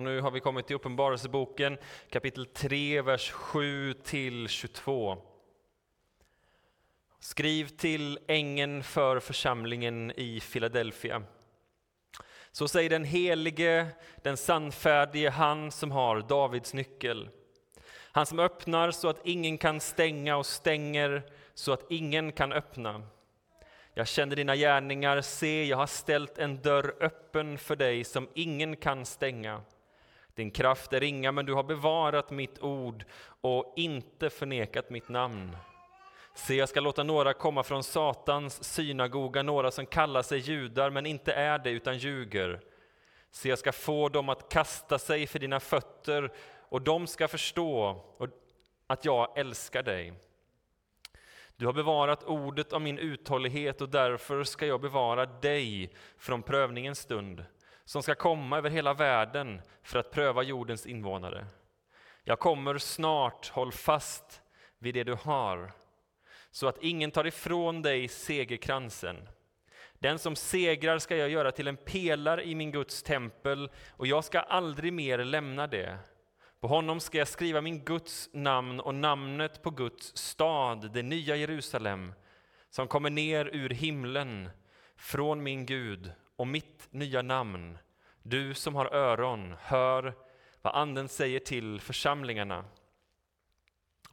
Nu har vi kommit till Uppenbarelseboken kapitel 3, vers 7 till 22. Skriv till ängeln för församlingen i Filadelfia. Så säger den helige, den sannfärdige, han som har Davids nyckel. Han som öppnar så att ingen kan stänga och stänger så att ingen kan öppna. Jag känner dina gärningar, se, jag har ställt en dörr öppen för dig som ingen kan stänga. Din kraft är ringa, men du har bevarat mitt ord och inte förnekat mitt namn. Se, jag ska låta några komma från Satans synagoga, några som kallar sig judar men inte är det utan ljuger. Se, jag ska få dem att kasta sig för dina fötter och de ska förstå att jag älskar dig. Du har bevarat ordet av min uthållighet och därför ska jag bevara dig från prövningens stund som ska komma över hela världen för att pröva jordens invånare. Jag kommer snart, håll fast vid det du har, så att ingen tar ifrån dig segerkransen. Den som segrar ska jag göra till en pelare i min Guds tempel, och jag ska aldrig mer lämna det. På honom ska jag skriva min Guds namn och namnet på Guds stad, det nya Jerusalem, som kommer ner ur himlen från min Gud och mitt nya namn. Du som har öron, hör vad Anden säger till församlingarna.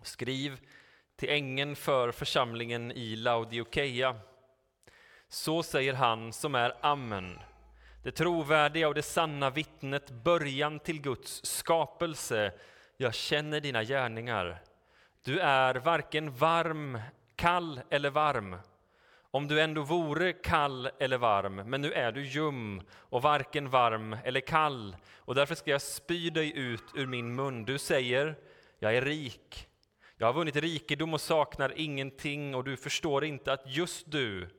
Skriv till ängeln för församlingen i Laodikeia. Så säger han som är Amen, det trovärdiga och det sanna vittnet, början till Guds skapelse. Jag känner dina gärningar. Du är varken varm, kall eller varm. Om du ändå vore kall eller varm, men nu är du ljum och varken varm eller kall, och därför ska jag spy dig ut ur min mun. Du säger, jag är rik. Jag har vunnit rikedom och saknar ingenting, och du förstår inte att just du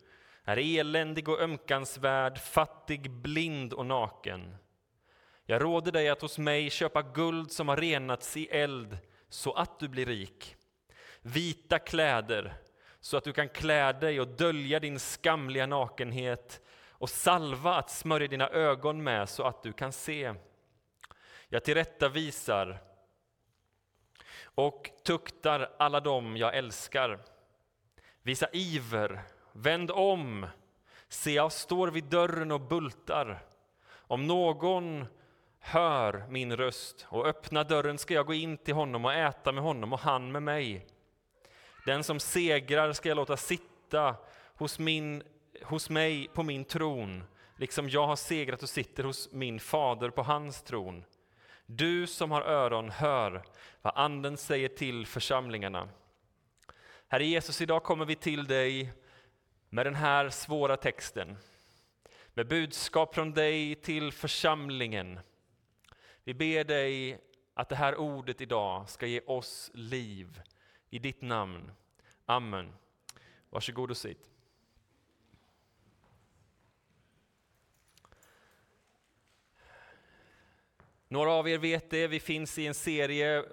är eländig och ömkansvärd, fattig, blind och naken. Jag råder dig att hos mig köpa guld som har renats i eld, så att du blir rik. Vita kläder, så att du kan klä dig och dölja din skamliga nakenhet och salva att smörja dina ögon med så att du kan se. Jag tillrättavisar och tuktar alla dem jag älskar. Visa iver, vänd om, se jag står vid dörren och bultar. Om någon hör min röst och öppnar dörren ska jag gå in till honom och äta med honom och han med mig. Den som segrar ska jag låta sitta hos, min, hos mig på min tron, liksom jag har segrat och sitter hos min fader på hans tron. Du som har öron, hör vad Anden säger till församlingarna. Herre Jesus, idag kommer vi till dig med den här svåra texten. Med budskap från dig till församlingen. Vi ber dig att det här ordet idag ska ge oss liv i ditt namn. Amen. Varsågod och sitt. Några av er vet det, vi finns i en serie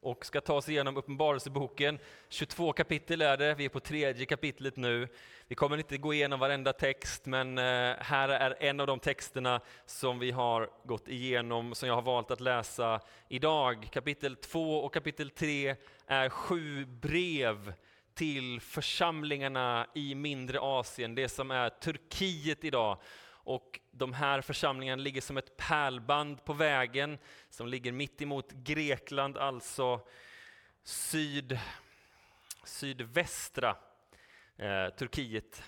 och ska ta oss igenom Uppenbarelseboken. 22 kapitel är det, vi är på tredje kapitlet nu. Vi kommer inte gå igenom varenda text, men eh, här är en av de texterna som vi har gått igenom, som jag har valt att läsa idag. Kapitel 2 och kapitel 3 är sju brev till församlingarna i mindre Asien, det som är Turkiet idag. Och de här församlingarna ligger som ett pärlband på vägen som ligger mitt emot Grekland, alltså syd, sydvästra eh, Turkiet.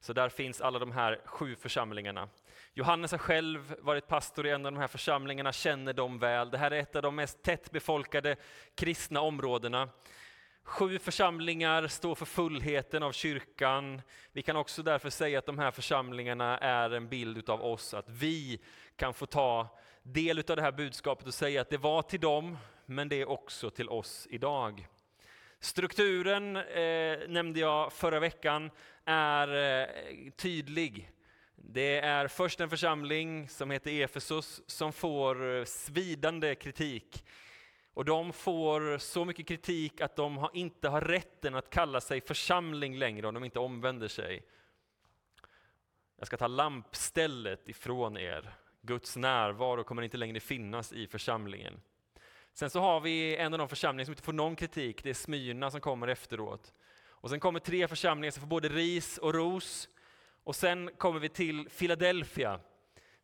Så där finns alla de här sju församlingarna. Johannes har själv varit pastor i en av de här församlingarna, känner dem väl. Det här är ett av de mest tättbefolkade kristna områdena. Sju församlingar står för fullheten av kyrkan. Vi kan också därför säga att de här församlingarna är en bild av oss, att vi kan få ta del av det här budskapet och säga att det var till dem, men det är också till oss idag. Strukturen, eh, nämnde jag förra veckan, är eh, tydlig. Det är först en församling som heter Efesos som får eh, svidande kritik. Och de får så mycket kritik att de inte har rätten att kalla sig församling längre om de inte omvänder sig. Jag ska ta lampstället ifrån er. Guds närvaro kommer inte längre finnas i församlingen. Sen så har vi en av de församlingar som inte får någon kritik, det är Smyrna som kommer efteråt. Och sen kommer tre församlingar som får både ris och ros. Och sen kommer vi till Philadelphia,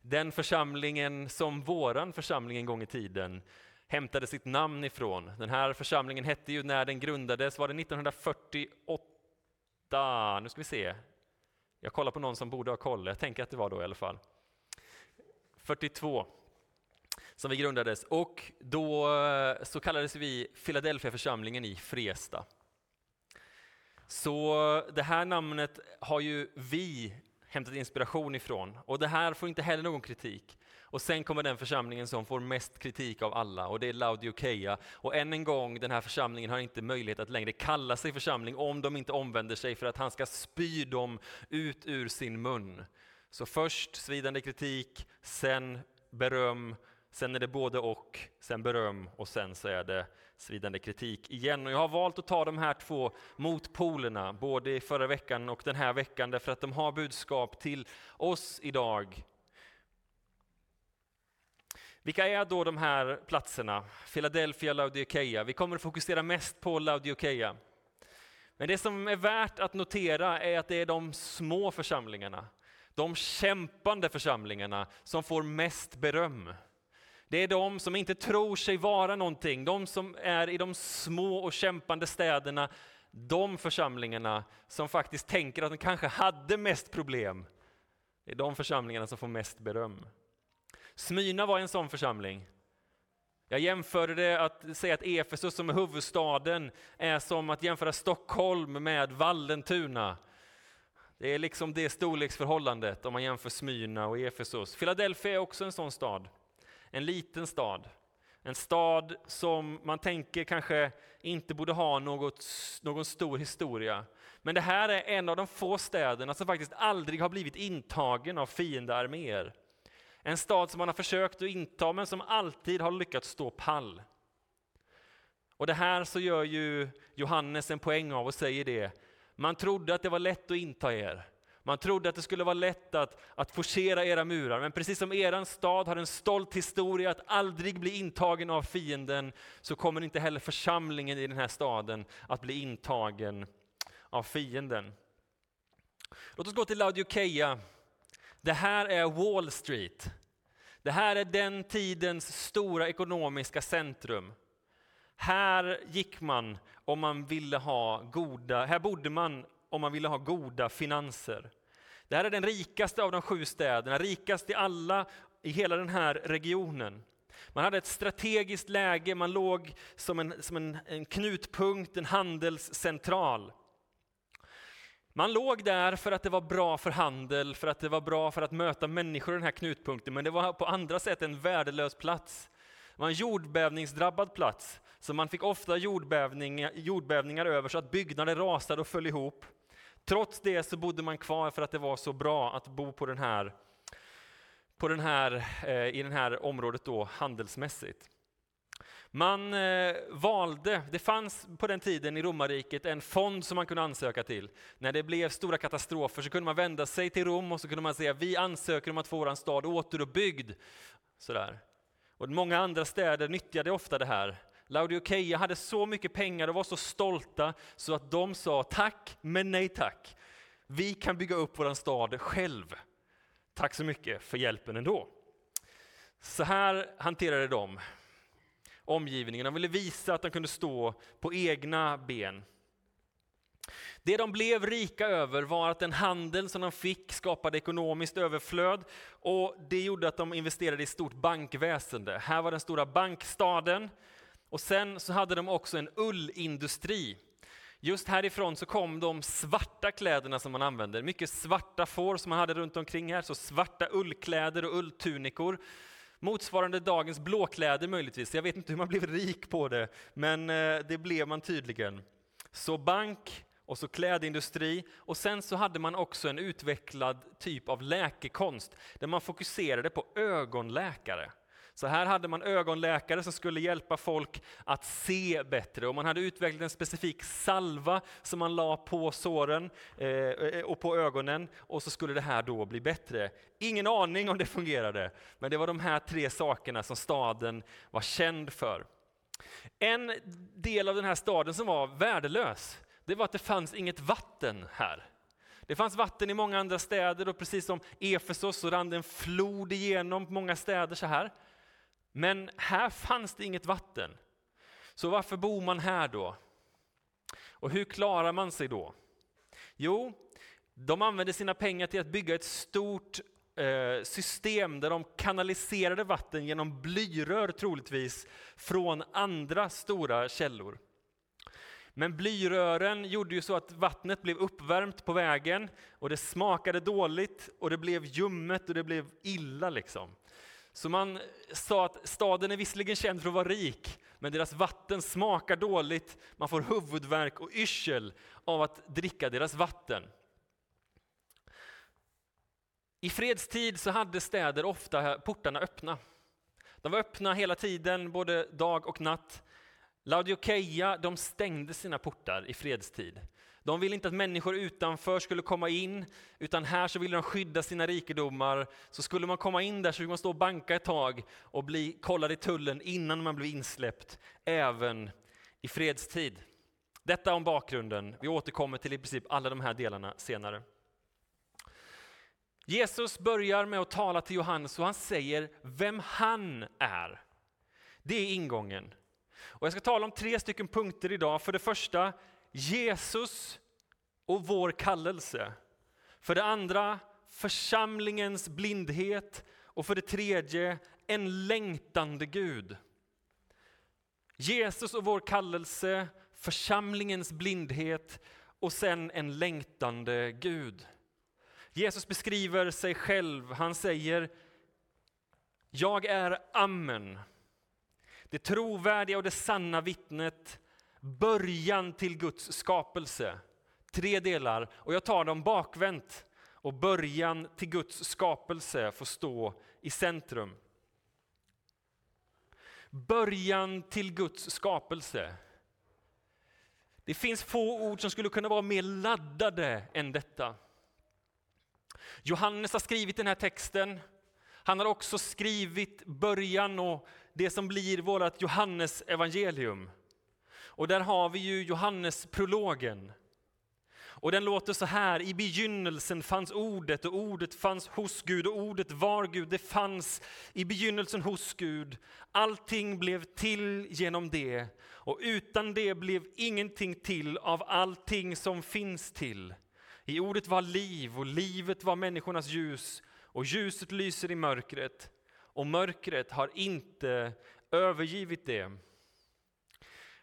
den församlingen som våran församling en gång i tiden hämtade sitt namn ifrån. Den här församlingen hette ju när den grundades, var det 1948? Nu ska vi se. Jag kollar på någon som borde ha koll, jag tänker att det var då i alla fall. 42 som vi grundades och då eh, så kallades vi Philadelphia församlingen i Fresta. Så det här namnet har ju vi hämtat inspiration ifrån och det här får inte heller någon kritik. Och sen kommer den församlingen som får mest kritik av alla och det är Laodikeia. Och än en gång, den här församlingen har inte möjlighet att längre kalla sig församling om de inte omvänder sig för att han ska spy dem ut ur sin mun. Så först svidande kritik, sen beröm, sen är det både och, sen beröm och sen så är det svidande kritik igen. Och jag har valt att ta de här två motpolerna, både i förra veckan och den här veckan, därför att de har budskap till oss idag. Vilka är då de här platserna? Philadelphia, Laodikeia. Vi kommer att fokusera mest på Laodikeia. Men det som är värt att notera är att det är de små församlingarna, de kämpande församlingarna som får mest beröm. Det är de som inte tror sig vara någonting, de som är i de små och kämpande städerna, de församlingarna som faktiskt tänker att de kanske hade mest problem. Det är de församlingarna som får mest beröm. Smyrna var en sån församling. Jag jämförde det att säga att Efesus som är huvudstaden är som att jämföra Stockholm med Vallentuna. Det är liksom det storleksförhållandet om man jämför Smyrna och Efesus. Philadelphia är också en sån stad. En liten stad. En stad som man tänker kanske inte borde ha något, någon stor historia. Men det här är en av de få städerna som faktiskt aldrig har blivit intagen av fiendearméer. En stad som man har försökt att inta men som alltid har lyckats stå pall. Och det här så gör ju Johannes en poäng av och säger det. Man trodde att det var lätt att inta er. Man trodde att det skulle vara lätt att, att forcera era murar, men precis som eran stad har en stolt historia att aldrig bli intagen av fienden, så kommer inte heller församlingen i den här staden att bli intagen av fienden. Låt oss gå till Laodikeia. Det här är Wall Street. Det här är den tidens stora ekonomiska centrum. Här gick man om man ville ha goda, här bodde man om man ville ha goda finanser. Det här är den rikaste av de sju städerna, rikast i alla i hela den här regionen. Man hade ett strategiskt läge, man låg som en, som en, en knutpunkt, en handelscentral. Man låg där för att det var bra för handel, för att det var bra för att möta människor i den här knutpunkten, men det var på andra sätt en värdelös plats. Det var en jordbävningsdrabbad plats, så man fick ofta jordbävningar, jordbävningar över så att byggnader rasade och föll ihop. Trots det så bodde man kvar för att det var så bra att bo på den här, på den här, eh, i det här området då, handelsmässigt. Man eh, valde, det fanns på den tiden i romarriket en fond som man kunde ansöka till. När det blev stora katastrofer så kunde man vända sig till Rom och så kunde man säga vi ansöker om att få vår stad återuppbyggd. Sådär. Och många andra städer nyttjade ofta det här. Laodikeia hade så mycket pengar och var så stolta så att de sa tack, men nej tack. Vi kan bygga upp vår stad själv. Tack så mycket för hjälpen ändå. Så här hanterade de omgivningen. De ville visa att de kunde stå på egna ben. Det de blev rika över var att den handel som de fick skapade ekonomiskt överflöd och det gjorde att de investerade i stort bankväsende. Här var den stora bankstaden och sen så hade de också en ullindustri. Just härifrån så kom de svarta kläderna som man använde, mycket svarta får som man hade runt omkring här, så svarta ullkläder och ulltunikor. Motsvarande dagens blåkläder möjligtvis. Jag vet inte hur man blev rik på det, men eh, det blev man tydligen. Så bank och så klädindustri och sen så hade man också en utvecklad typ av läkekonst där man fokuserade på ögonläkare. Så här hade man ögonläkare som skulle hjälpa folk att se bättre och man hade utvecklat en specifik salva som man la på såren eh, eh, och på ögonen och så skulle det här då bli bättre. Ingen aning om det fungerade, men det var de här tre sakerna som staden var känd för. En del av den här staden som var värdelös, det var att det fanns inget vatten här. Det fanns vatten i många andra städer och precis som Efesos så rann det en flod igenom många städer så här. Men här fanns det inget vatten. Så varför bor man här då? Och hur klarar man sig då? Jo, de använde sina pengar till att bygga ett stort eh, system där de kanaliserade vatten genom blyrör troligtvis från andra stora källor. Men blyrören gjorde ju så att vattnet blev uppvärmt på vägen och det smakade dåligt och det blev ljummet och det blev illa liksom. Så man sa att staden är visserligen känd för att vara rik, men deras vatten smakar dåligt, man får huvudvärk och yrsel av att dricka deras vatten. I fredstid så hade städer ofta portarna öppna. De var öppna hela tiden, både dag och natt. Laodikeia de stängde sina portar i fredstid. De ville inte att människor utanför skulle komma in, utan här så ville de skydda sina rikedomar. Så skulle man komma in där så fick man stå och banka ett tag och bli kollad i tullen innan man blev insläppt, även i fredstid. Detta om bakgrunden. Vi återkommer till i princip alla de här delarna senare. Jesus börjar med att tala till Johannes och han säger vem han är. Det är ingången. Och jag ska tala om tre stycken punkter idag. För det första, Jesus och vår kallelse. För det andra, församlingens blindhet. Och för det tredje, en längtande Gud. Jesus och vår kallelse, församlingens blindhet och sen en längtande Gud. Jesus beskriver sig själv, han säger Jag är Amen, det trovärdiga och det sanna vittnet, början till Guds skapelse. Tre delar, och jag tar dem bakvänt. Och början till Guds skapelse får stå i centrum. Början till Guds skapelse. Det finns få ord som skulle kunna vara mer laddade än detta. Johannes har skrivit den här texten. Han har också skrivit början och det som blir vårt Johannes evangelium. Och där har vi ju Johannes prologen. Och den låter så här, i begynnelsen fanns ordet och ordet fanns hos Gud och ordet var Gud, det fanns i begynnelsen hos Gud. Allting blev till genom det och utan det blev ingenting till av allting som finns till. I ordet var liv och livet var människornas ljus och ljuset lyser i mörkret och mörkret har inte övergivit det.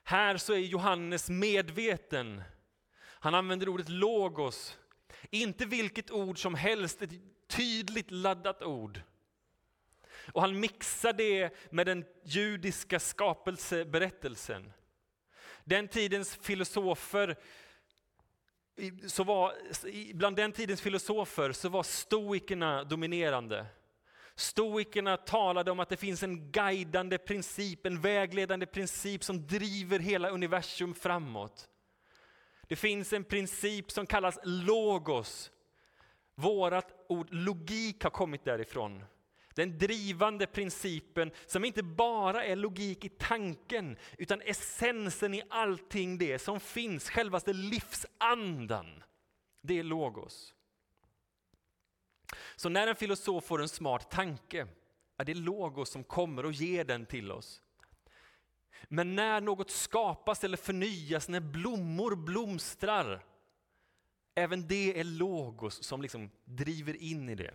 Här så är Johannes medveten. Han använder ordet logos, inte vilket ord som helst, ett tydligt laddat ord. Och han mixar det med den judiska skapelseberättelsen. Den tidens filosofer så var, bland den tidens filosofer så var stoikerna dominerande. Stoikerna talade om att det finns en guidande princip, en vägledande princip som driver hela universum framåt. Det finns en princip som kallas logos. Vårat ord logik har kommit därifrån. Den drivande principen som inte bara är logik i tanken utan essensen i allting det som finns, självaste livsandan. Det är logos. Så när en filosof får en smart tanke är det logos som kommer och ger den till oss. Men när något skapas eller förnyas, när blommor blomstrar, även det är logos som liksom driver in i det.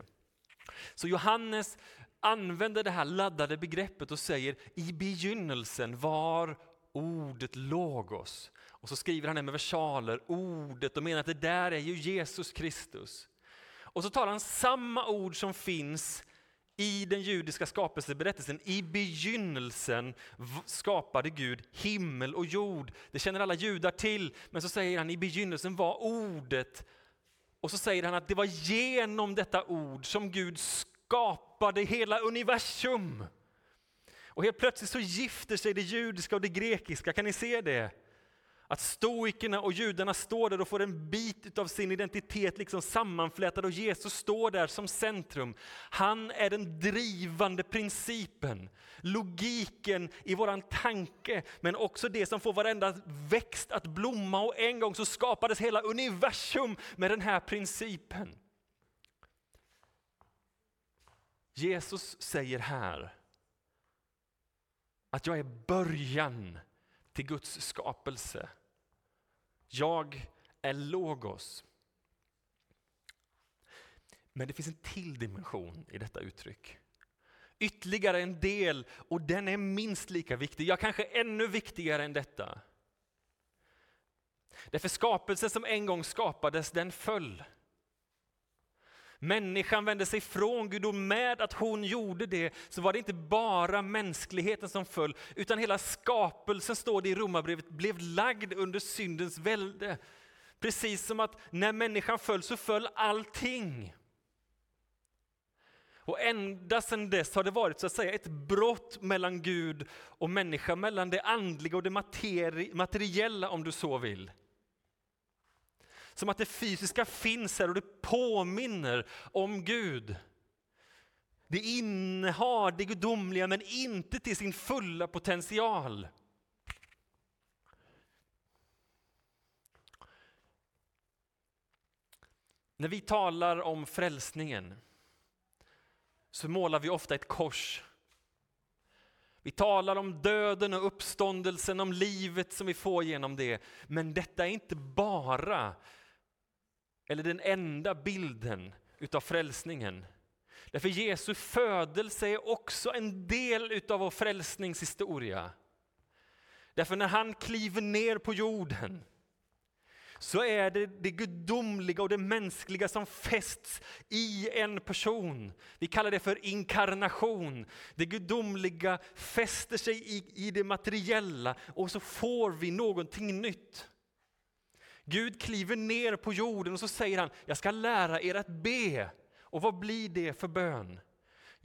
Så Johannes använder det här laddade begreppet och säger i begynnelsen var ordet logos. Och så skriver han det med versaler, ordet, och menar att det där är ju Jesus Kristus. Och så talar han samma ord som finns i den judiska skapelseberättelsen. I begynnelsen skapade Gud himmel och jord. Det känner alla judar till, men så säger han i begynnelsen var ordet. Och så säger han att det var genom detta ord som Gud skapade hela universum. Och helt plötsligt så gifter sig det judiska och det grekiska, kan ni se det? Att stoikerna och judarna står där och får en bit av sin identitet liksom sammanflätad och Jesus står där som centrum. Han är den drivande principen, logiken i våran tanke, men också det som får varenda växt att blomma och en gång så skapades hela universum med den här principen. Jesus säger här att jag är början till Guds skapelse. Jag är logos. Men det finns en till dimension i detta uttryck. Ytterligare en del, och den är minst lika viktig, ja kanske ännu viktigare än detta. Därför skapelsen som en gång skapades, den föll. Människan vände sig från Gud och med att hon gjorde det så var det inte bara mänskligheten som föll utan hela skapelsen, står det i Romarbrevet, blev lagd under syndens välde. Precis som att när människan föll så föll allting. Och ända sedan dess har det varit så att säga ett brott mellan Gud och människa, mellan det andliga och det materiella om du så vill. Som att det fysiska finns här och det påminner om Gud. Det innehar det gudomliga men inte till sin fulla potential. När vi talar om frälsningen så målar vi ofta ett kors. Vi talar om döden och uppståndelsen, om livet som vi får genom det. Men detta är inte bara eller den enda bilden utav frälsningen. Därför Jesu födelse är också en del utav vår frälsningshistoria. Därför när han kliver ner på jorden så är det det gudomliga och det mänskliga som fästs i en person. Vi kallar det för inkarnation. Det gudomliga fäster sig i, i det materiella och så får vi någonting nytt. Gud kliver ner på jorden och så säger han, jag ska lära er att be. Och vad blir det för bön?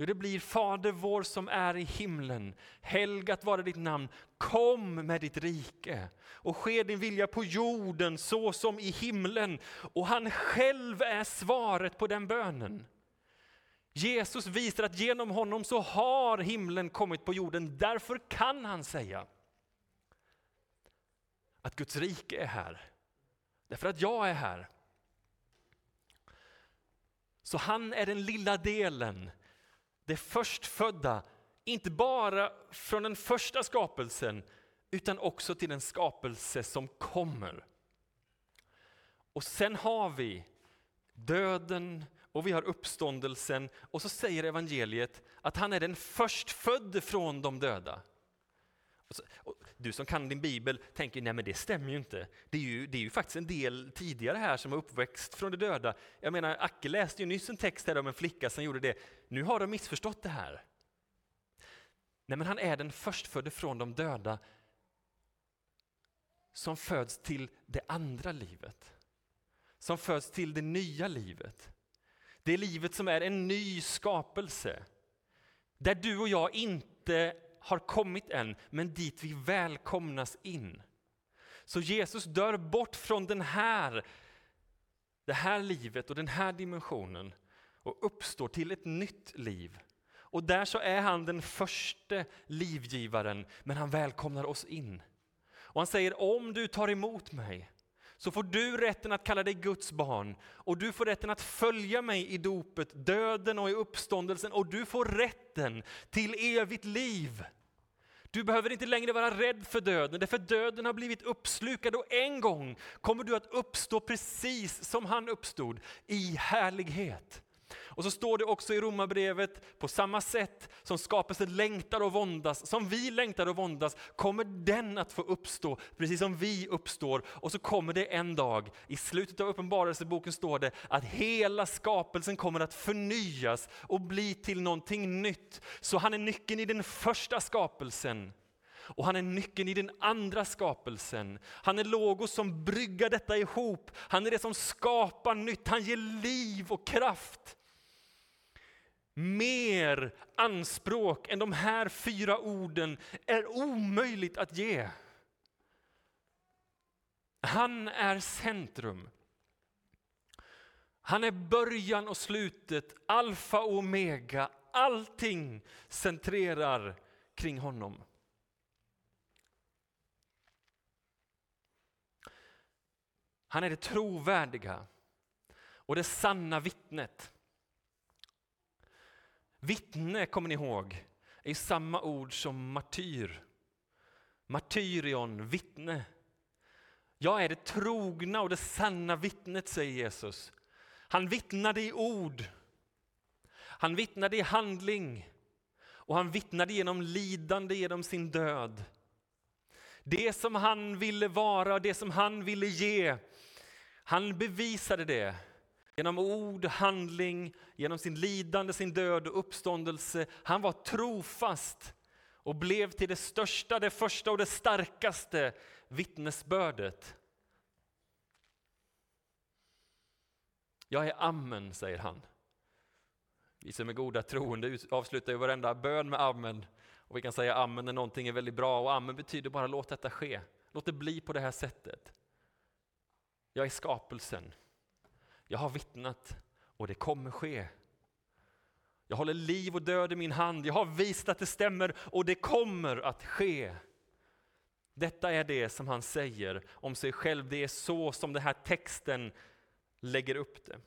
Jo, det blir Fader vår som är i himlen. Helgat vare ditt namn. Kom med ditt rike och ske din vilja på jorden så som i himlen. Och han själv är svaret på den bönen. Jesus visar att genom honom så har himlen kommit på jorden. Därför kan han säga att Guds rike är här. Därför att jag är här. Så han är den lilla delen, det förstfödda, inte bara från den första skapelsen, utan också till den skapelse som kommer. Och sen har vi döden och vi har uppståndelsen och så säger evangeliet att han är den förstfödde från de döda. Du som kan din bibel tänker, nej men det stämmer ju inte. Det är ju, det är ju faktiskt en del tidigare här som har uppväxt från de döda. Jag menar, Acke läste ju nyss en text här om en flicka som gjorde det. Nu har de missförstått det här. Nej men han är den förstfödde från de döda som föds till det andra livet. Som föds till det nya livet. Det livet som är en ny skapelse. Där du och jag inte har kommit än, men dit vi välkomnas in. Så Jesus dör bort från den här, det här livet och den här dimensionen och uppstår till ett nytt liv. Och där så är han den första livgivaren, men han välkomnar oss in. Och han säger, om du tar emot mig, så får du rätten att kalla dig Guds barn och du får rätten att följa mig i dopet, döden och i uppståndelsen och du får rätten till evigt liv. Du behöver inte längre vara rädd för döden, därför döden har blivit uppslukad och en gång kommer du att uppstå precis som han uppstod, i härlighet. Och så står det också i Romarbrevet, på samma sätt som skapelsen längtar och våndas, som vi längtar och våndas, kommer den att få uppstå, precis som vi uppstår. Och så kommer det en dag, i slutet av Uppenbarelseboken står det, att hela skapelsen kommer att förnyas och bli till någonting nytt. Så han är nyckeln i den första skapelsen. Och han är nyckeln i den andra skapelsen. Han är logos som bryggar detta ihop. Han är det som skapar nytt, han ger liv och kraft mer anspråk än de här fyra orden är omöjligt att ge. Han är centrum. Han är början och slutet, alfa och omega. Allting centrerar kring honom. Han är det trovärdiga och det sanna vittnet. Vittne, kommer ni ihåg, är samma ord som martyr. Martyrion, vittne. Jag är det trogna och det sanna vittnet, säger Jesus. Han vittnade i ord, han vittnade i handling och han vittnade genom lidande, genom sin död. Det som han ville vara, det som han ville ge, han bevisade det genom ord, handling, genom sin lidande, sin död och uppståndelse. Han var trofast och blev till det största, det första och det starkaste vittnesbördet. Jag är amen, säger han. Vi som är goda troende avslutar ju varenda bön med amen. Och vi kan säga amen när någonting är väldigt bra och amen betyder bara låt detta ske. Låt det bli på det här sättet. Jag är skapelsen. Jag har vittnat och det kommer ske. Jag håller liv och död i min hand. Jag har visat att det stämmer och det kommer att ske. Detta är det som han säger om sig själv. Det är så som den här texten lägger upp det.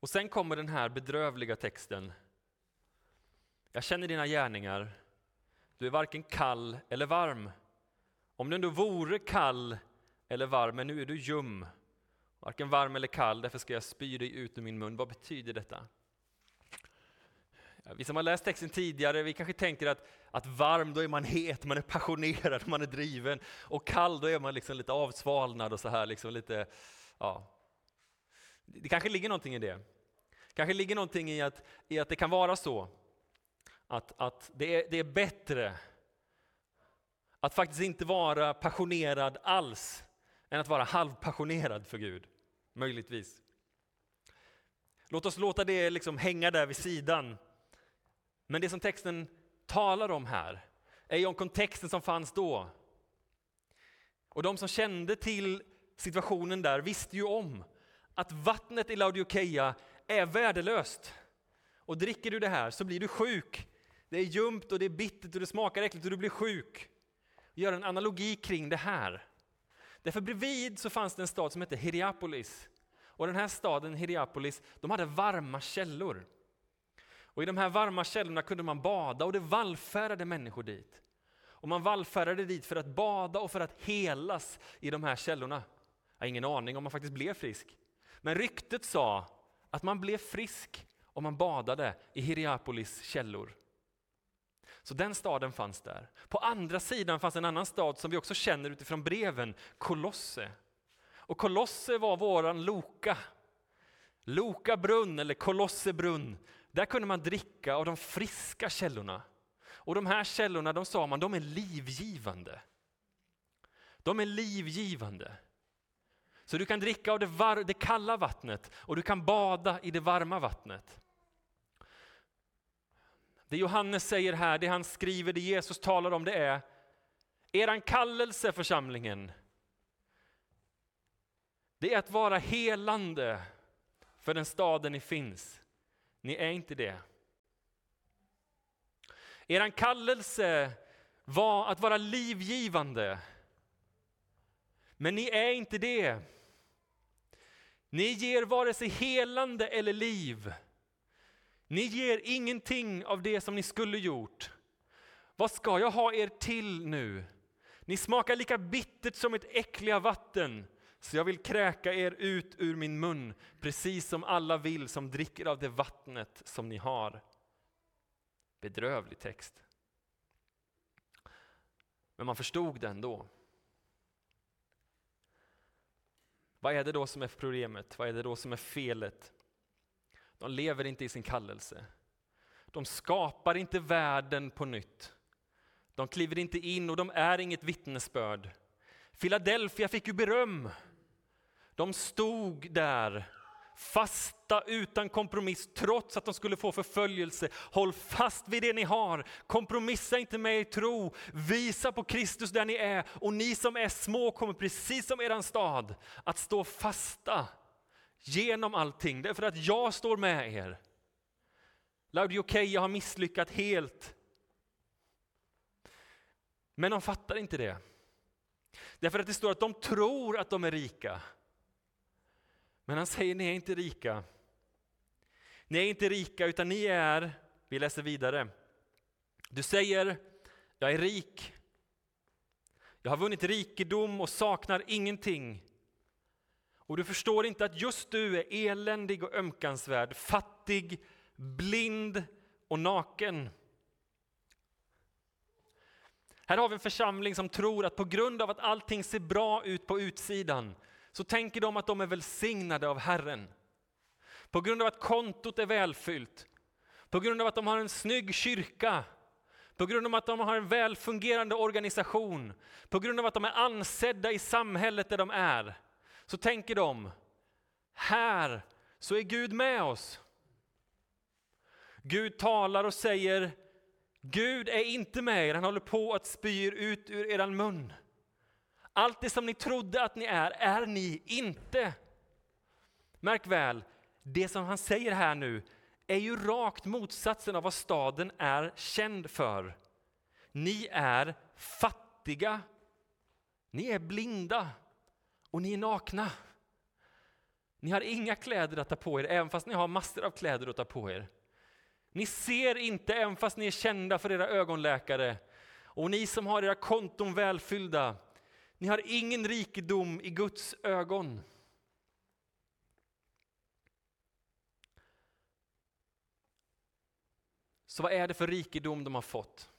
Och sen kommer den här bedrövliga texten. Jag känner dina gärningar. Du är varken kall eller varm. Om du ändå vore kall eller varm, men nu är du ljum. Varken varm eller kall, därför ska jag spy dig ut ur min mun. Vad betyder detta? Vi som har läst texten tidigare, vi kanske tänker att, att varm, då är man het, man är passionerad, man är driven. Och kall, då är man liksom lite avsvalnad och så här, liksom lite, ja. Det kanske ligger någonting i det. kanske ligger någonting i att, i att det kan vara så att, att det, är, det är bättre att faktiskt inte vara passionerad alls, än att vara halvpassionerad för Gud. Möjligtvis. Låt oss låta det liksom hänga där vid sidan. Men det som texten talar om här är ju om kontexten som fanns då. Och de som kände till situationen där visste ju om att vattnet i Laodikeia är värdelöst. Och dricker du det här så blir du sjuk. Det är ljumt och det är bittert och det smakar äckligt och du blir sjuk. Gör en analogi kring det här. Därför bredvid så fanns det en stad som hette Hierapolis. Och den här staden, Hierapolis, de hade varma källor. Och i de här varma källorna kunde man bada och det vallfärdade människor dit. Och man vallfärdade dit för att bada och för att helas i de här källorna. Jag har ingen aning om man faktiskt blev frisk. Men ryktet sa att man blev frisk om man badade i Hierapolis källor. Så den staden fanns där. På andra sidan fanns en annan stad som vi också känner utifrån breven, Kolosse. Och Kolosse var våran Loka. Loka brunn eller Kolosse brunn. Där kunde man dricka av de friska källorna. Och de här källorna, de sa man, de är livgivande. De är livgivande. Så du kan dricka av det, var- det kalla vattnet och du kan bada i det varma vattnet. Det Johannes säger här, det han skriver, det Jesus talar om, det är eran kallelse församlingen. Det är att vara helande för den staden ni finns. Ni är inte det. Eran kallelse var att vara livgivande. Men ni är inte det. Ni ger vare sig helande eller liv. Ni ger ingenting av det som ni skulle gjort. Vad ska jag ha er till nu? Ni smakar lika bittert som ett äckliga vatten, så jag vill kräka er ut ur min mun, precis som alla vill som dricker av det vattnet som ni har. Bedrövlig text. Men man förstod den då. Vad är det då som är problemet? Vad är det då som är felet? De lever inte i sin kallelse. De skapar inte världen på nytt. De kliver inte in och de är inget vittnesbörd. Philadelphia fick ju beröm. De stod där Fasta utan kompromiss trots att de skulle få förföljelse. Håll fast vid det ni har. Kompromissa inte med er tro. Visa på Kristus där ni är. Och ni som är små kommer precis som eran stad att stå fasta genom allting. Därför att jag står med er. Laodikeia har misslyckats helt. Men de fattar inte det. Därför att det står att de tror att de är rika. Men han säger, ni är inte rika. Ni är inte rika, utan ni är, vi läser vidare. Du säger, jag är rik. Jag har vunnit rikedom och saknar ingenting. Och du förstår inte att just du är eländig och ömkansvärd, fattig, blind och naken. Här har vi en församling som tror att på grund av att allting ser bra ut på utsidan så tänker de att de är välsignade av Herren. På grund av att kontot är välfyllt, på grund av att de har en snygg kyrka, på grund av att de har en välfungerande organisation, på grund av att de är ansedda i samhället där de är, så tänker de, här så är Gud med oss. Gud talar och säger, Gud är inte med er, han håller på att spyr ut ur er mun. Allt det som ni trodde att ni är, är ni inte. Märk väl, det som han säger här nu är ju rakt motsatsen av vad staden är känd för. Ni är fattiga, ni är blinda och ni är nakna. Ni har inga kläder att ta på er, även fast ni har massor av kläder att ta på er. Ni ser inte, även fast ni är kända för era ögonläkare. Och ni som har era konton välfyllda, ni har ingen rikedom i Guds ögon. Så vad är det för rikedom de har fått?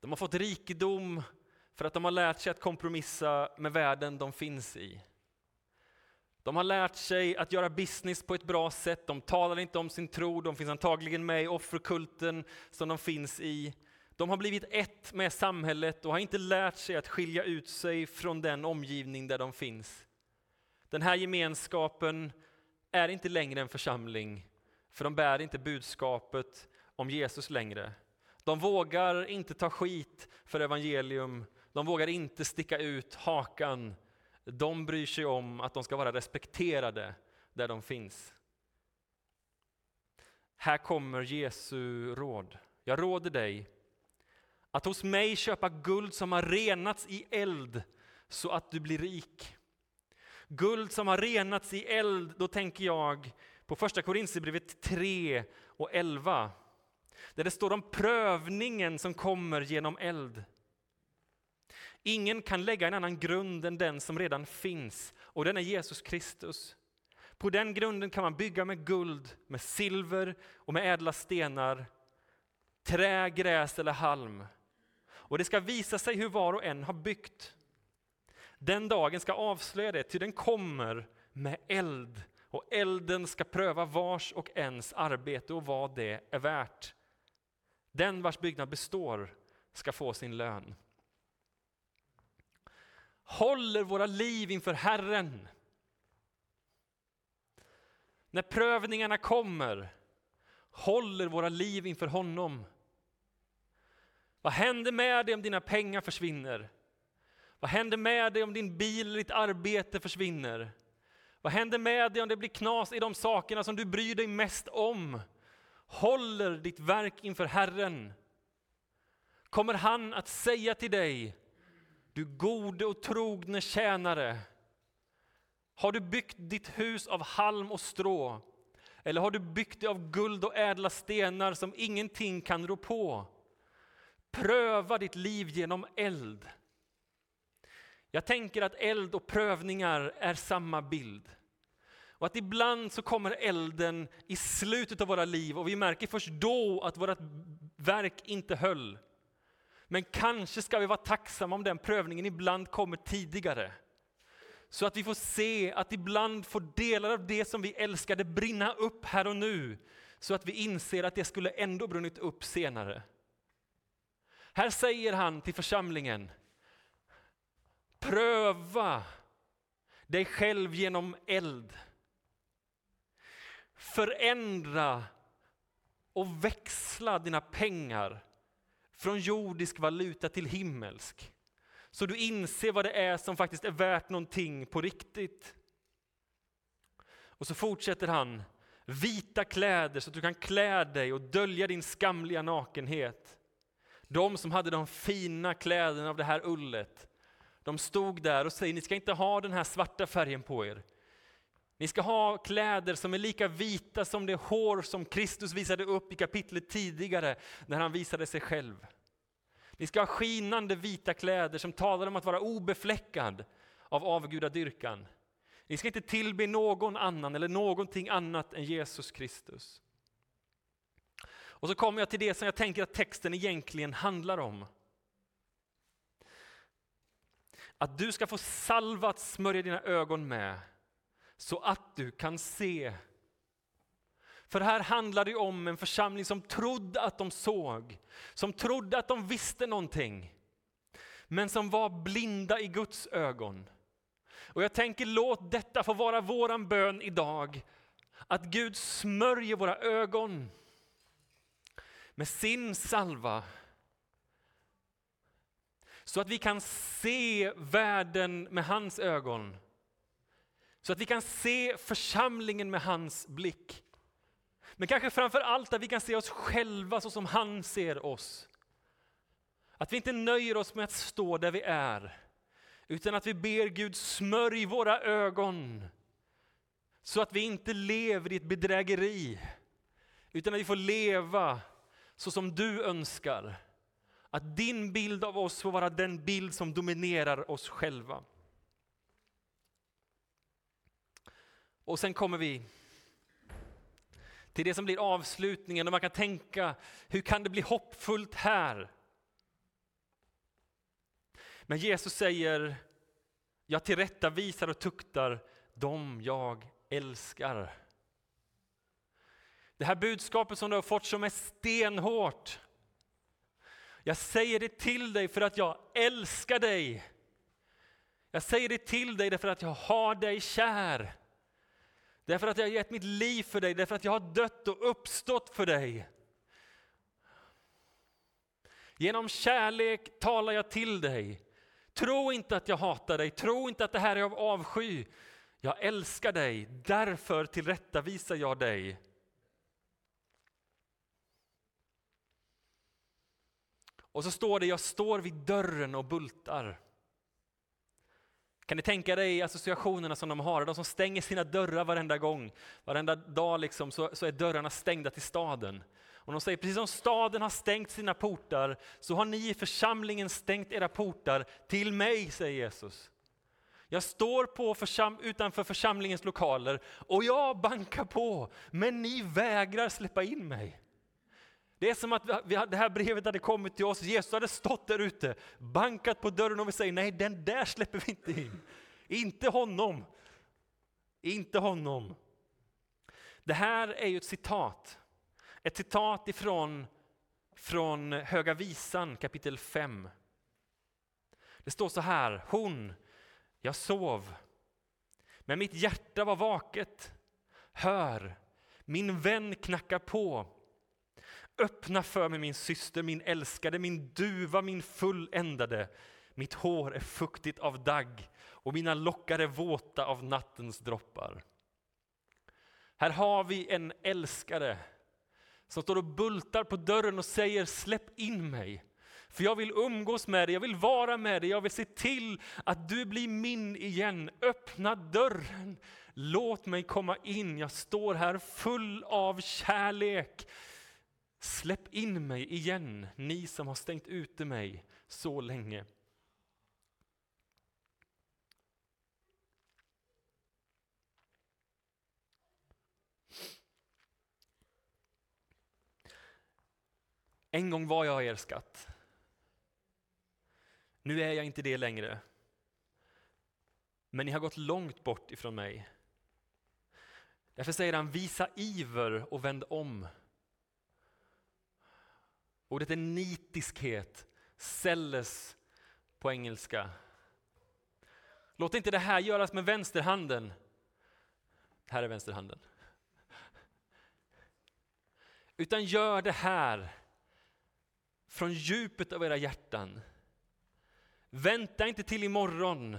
De har fått rikedom för att de har lärt sig att kompromissa med världen de finns i. De har lärt sig att göra business på ett bra sätt, de talar inte om sin tro, de finns antagligen med i offerkulten som de finns i. De har blivit ett med samhället och har inte lärt sig att skilja ut sig från den omgivning där de finns. Den här gemenskapen är inte längre en församling, för de bär inte budskapet om Jesus längre. De vågar inte ta skit för evangelium, de vågar inte sticka ut hakan. De bryr sig om att de ska vara respekterade där de finns. Här kommer Jesu råd. Jag råder dig att hos mig köpa guld som har renats i eld så att du blir rik. Guld som har renats i eld, då tänker jag på första Korinthierbrevet 3 och 11. Där det står om prövningen som kommer genom eld. Ingen kan lägga en annan grund än den som redan finns, och den är Jesus Kristus. På den grunden kan man bygga med guld, med silver och med ädla stenar, trä, gräs eller halm. Och det ska visa sig hur var och en har byggt. Den dagen ska avslöja det, ty den kommer med eld och elden ska pröva vars och ens arbete och vad det är värt. Den vars byggnad består ska få sin lön. Håller våra liv inför Herren. När prövningarna kommer, håller våra liv inför honom. Vad händer med dig om dina pengar försvinner? Vad händer med dig om din bil eller ditt arbete försvinner? Vad händer med dig om det blir knas i de sakerna som du bryr dig mest om? Håller ditt verk inför Herren? Kommer han att säga till dig, du gode och trogne tjänare, har du byggt ditt hus av halm och strå? Eller har du byggt det av guld och ädla stenar som ingenting kan rå på? Pröva ditt liv genom eld. Jag tänker att eld och prövningar är samma bild. Och att ibland så kommer elden i slutet av våra liv och vi märker först då att vårt verk inte höll. Men kanske ska vi vara tacksamma om den prövningen ibland kommer tidigare. Så att vi får se att ibland får delar av det som vi älskade brinna upp här och nu. Så att vi inser att det skulle ändå brunnit upp senare. Här säger han till församlingen, pröva. dig själv genom eld. Förändra och växla dina pengar från jordisk valuta till himmelsk. Så du inser vad det är som faktiskt är värt någonting på riktigt. Och så fortsätter han, vita kläder så att du kan klä dig och dölja din skamliga nakenhet. De som hade de fina kläderna av det här ullet, de stod där och säger, ni ska inte ha den här svarta färgen på er. Ni ska ha kläder som är lika vita som det hår som Kristus visade upp i kapitlet tidigare när han visade sig själv. Ni ska ha skinande vita kläder som talar om att vara obefläckad av avgudadyrkan. Ni ska inte tillbe någon annan eller någonting annat än Jesus Kristus. Och så kommer jag till det som jag tänker att texten egentligen handlar om. Att du ska få salva att smörja dina ögon med så att du kan se. För här handlar det om en församling som trodde att de såg, som trodde att de visste någonting, men som var blinda i Guds ögon. Och jag tänker låt detta få vara våran bön idag, att Gud smörjer våra ögon med sin salva så att vi kan se världen med hans ögon. Så att vi kan se församlingen med hans blick. Men kanske framför allt att vi kan se oss själva så som han ser oss. Att vi inte nöjer oss med att stå där vi är, utan att vi ber Gud smörj våra ögon så att vi inte lever i ett bedrägeri, utan att vi får leva så som du önskar. Att din bild av oss får vara den bild som dominerar oss själva. Och sen kommer vi till det som blir avslutningen och man kan tänka, hur kan det bli hoppfullt här? Men Jesus säger, jag tillrättavisar och tuktar dem jag älskar. Det här budskapet som du har fått som är stenhårt. Jag säger det till dig för att jag älskar dig. Jag säger det till dig därför att jag har dig kär. Därför att jag har gett mitt liv för dig, därför att jag har dött och uppstått för dig. Genom kärlek talar jag till dig. Tro inte att jag hatar dig, tro inte att det här är av avsky. Jag älskar dig, därför tillrättavisar jag dig. Och så står det, jag står vid dörren och bultar. Kan ni tänka dig associationerna som de har, de som stänger sina dörrar varenda gång, varenda dag liksom, så, så är dörrarna stängda till staden. Och de säger, precis som staden har stängt sina portar, så har ni i församlingen stängt era portar till mig, säger Jesus. Jag står på försam utanför församlingens lokaler och jag bankar på, men ni vägrar släppa in mig. Det är som att vi, det här brevet hade kommit till oss, Jesus hade stått där ute, bankat på dörren och vi säger nej, den där släpper vi inte in. Inte honom. Inte honom. Det här är ju ett citat. Ett citat ifrån från Höga Visan kapitel 5. Det står så här, hon, jag sov, men mitt hjärta var vaket. Hör, min vän knackar på Öppna för mig min syster, min älskade, min duva, min fulländade. Mitt hår är fuktigt av dagg och mina lockar är våta av nattens droppar. Här har vi en älskare som står och bultar på dörren och säger släpp in mig. För jag vill umgås med dig, jag vill vara med dig, jag vill se till att du blir min igen. Öppna dörren, låt mig komma in. Jag står här full av kärlek. Släpp in mig igen, ni som har stängt ute mig så länge. En gång var jag er skatt. Nu är jag inte det längre. Men ni har gått långt bort ifrån mig. Därför säger han, visa iver och vänd om Ordet är nitiskhet, celles på engelska. Låt inte det här göras med vänsterhanden. Här är vänsterhanden. Utan gör det här från djupet av era hjärtan. Vänta inte till imorgon.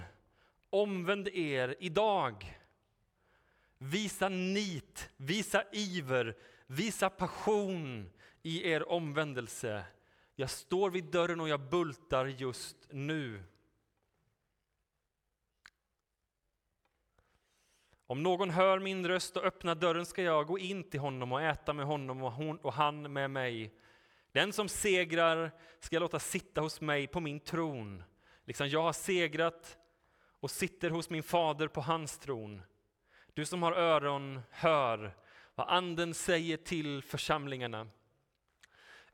Omvänd er idag. Visa nit, visa iver, visa passion i er omvändelse. Jag står vid dörren och jag bultar just nu. Om någon hör min röst och öppnar dörren ska jag gå in till honom och äta med honom och, hon, och han med mig. Den som segrar ska jag låta sitta hos mig på min tron, liksom jag har segrat och sitter hos min fader på hans tron. Du som har öron, hör vad Anden säger till församlingarna.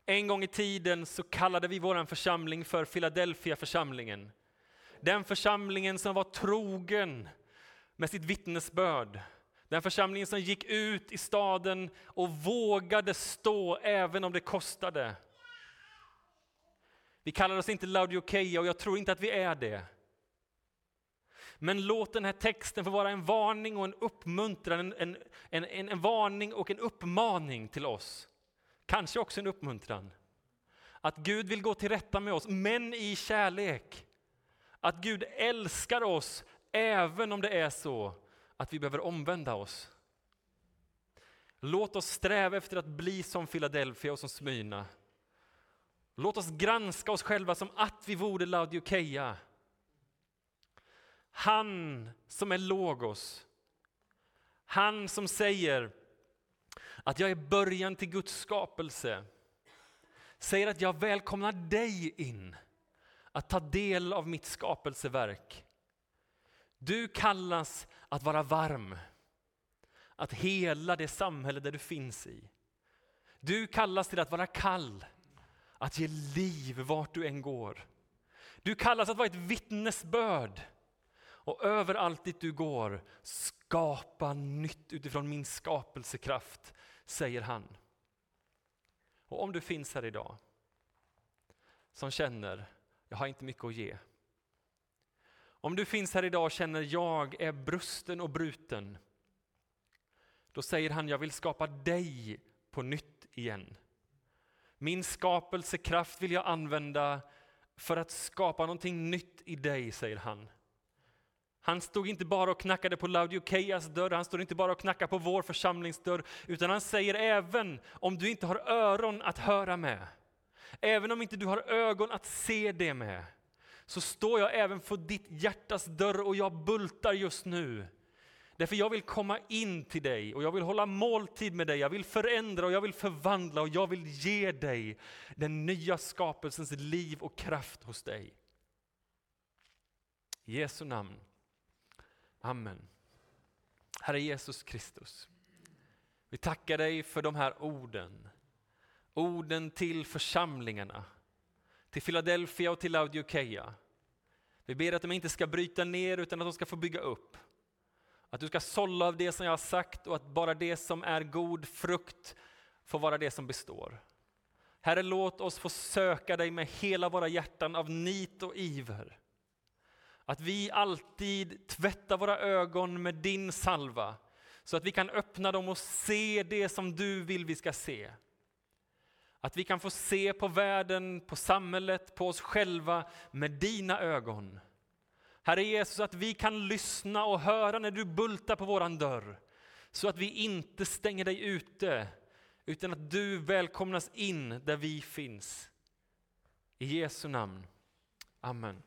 En gång i tiden så kallade vi vår församling för Philadelphia församlingen. Den församlingen som var trogen med sitt vittnesbörd. Den församlingen som gick ut i staden och vågade stå även om det kostade. Vi kallar oss inte Laodikeia och jag tror inte att vi är det. Men låt den här texten få vara en varning och en uppmuntran, en, en, en, en, varning och en uppmaning till oss. Kanske också en uppmuntran. Att Gud vill gå till rätta med oss, men i kärlek. Att Gud älskar oss även om det är så att vi behöver omvända oss. Låt oss sträva efter att bli som Philadelphia och som Smyrna. Låt oss granska oss själva som att vi vore Laodikeia. Han som är Logos, han som säger att jag är början till Guds skapelse, säger att jag välkomnar dig in att ta del av mitt skapelseverk. Du kallas att vara varm, att hela det samhälle där du finns i. Du kallas till att vara kall, att ge liv vart du än går. Du kallas att vara ett vittnesbörd och överallt dit du går, skapa nytt utifrån min skapelsekraft, säger han. Och om du finns här idag som känner, jag har inte mycket att ge. Om du finns här idag och känner, jag är brusten och bruten. Då säger han, jag vill skapa dig på nytt igen. Min skapelsekraft vill jag använda för att skapa någonting nytt i dig, säger han. Han stod inte bara och knackade på Laodikeias dörr, han stod inte bara och knackade på vår församlingsdörr, utan han säger även om du inte har öron att höra med, även om inte du har ögon att se det med, så står jag även för ditt hjärtas dörr och jag bultar just nu. Därför jag vill komma in till dig och jag vill hålla måltid med dig, jag vill förändra och jag vill förvandla och jag vill ge dig den nya skapelsens liv och kraft hos dig. I Jesu namn. Amen. Herre Jesus Kristus, vi tackar dig för de här orden. Orden till församlingarna, till Philadelphia och till Laodikeia. Vi ber att de inte ska bryta ner utan att de ska få bygga upp. Att du ska sålla av det som jag har sagt och att bara det som är god frukt får vara det som består. Herre, låt oss få söka dig med hela våra hjärtan av nit och iver. Att vi alltid tvättar våra ögon med din salva så att vi kan öppna dem och se det som du vill vi ska se. Att vi kan få se på världen, på samhället, på oss själva med dina ögon. Herre Jesus, att vi kan lyssna och höra när du bultar på våran dörr. Så att vi inte stänger dig ute, utan att du välkomnas in där vi finns. I Jesu namn. Amen.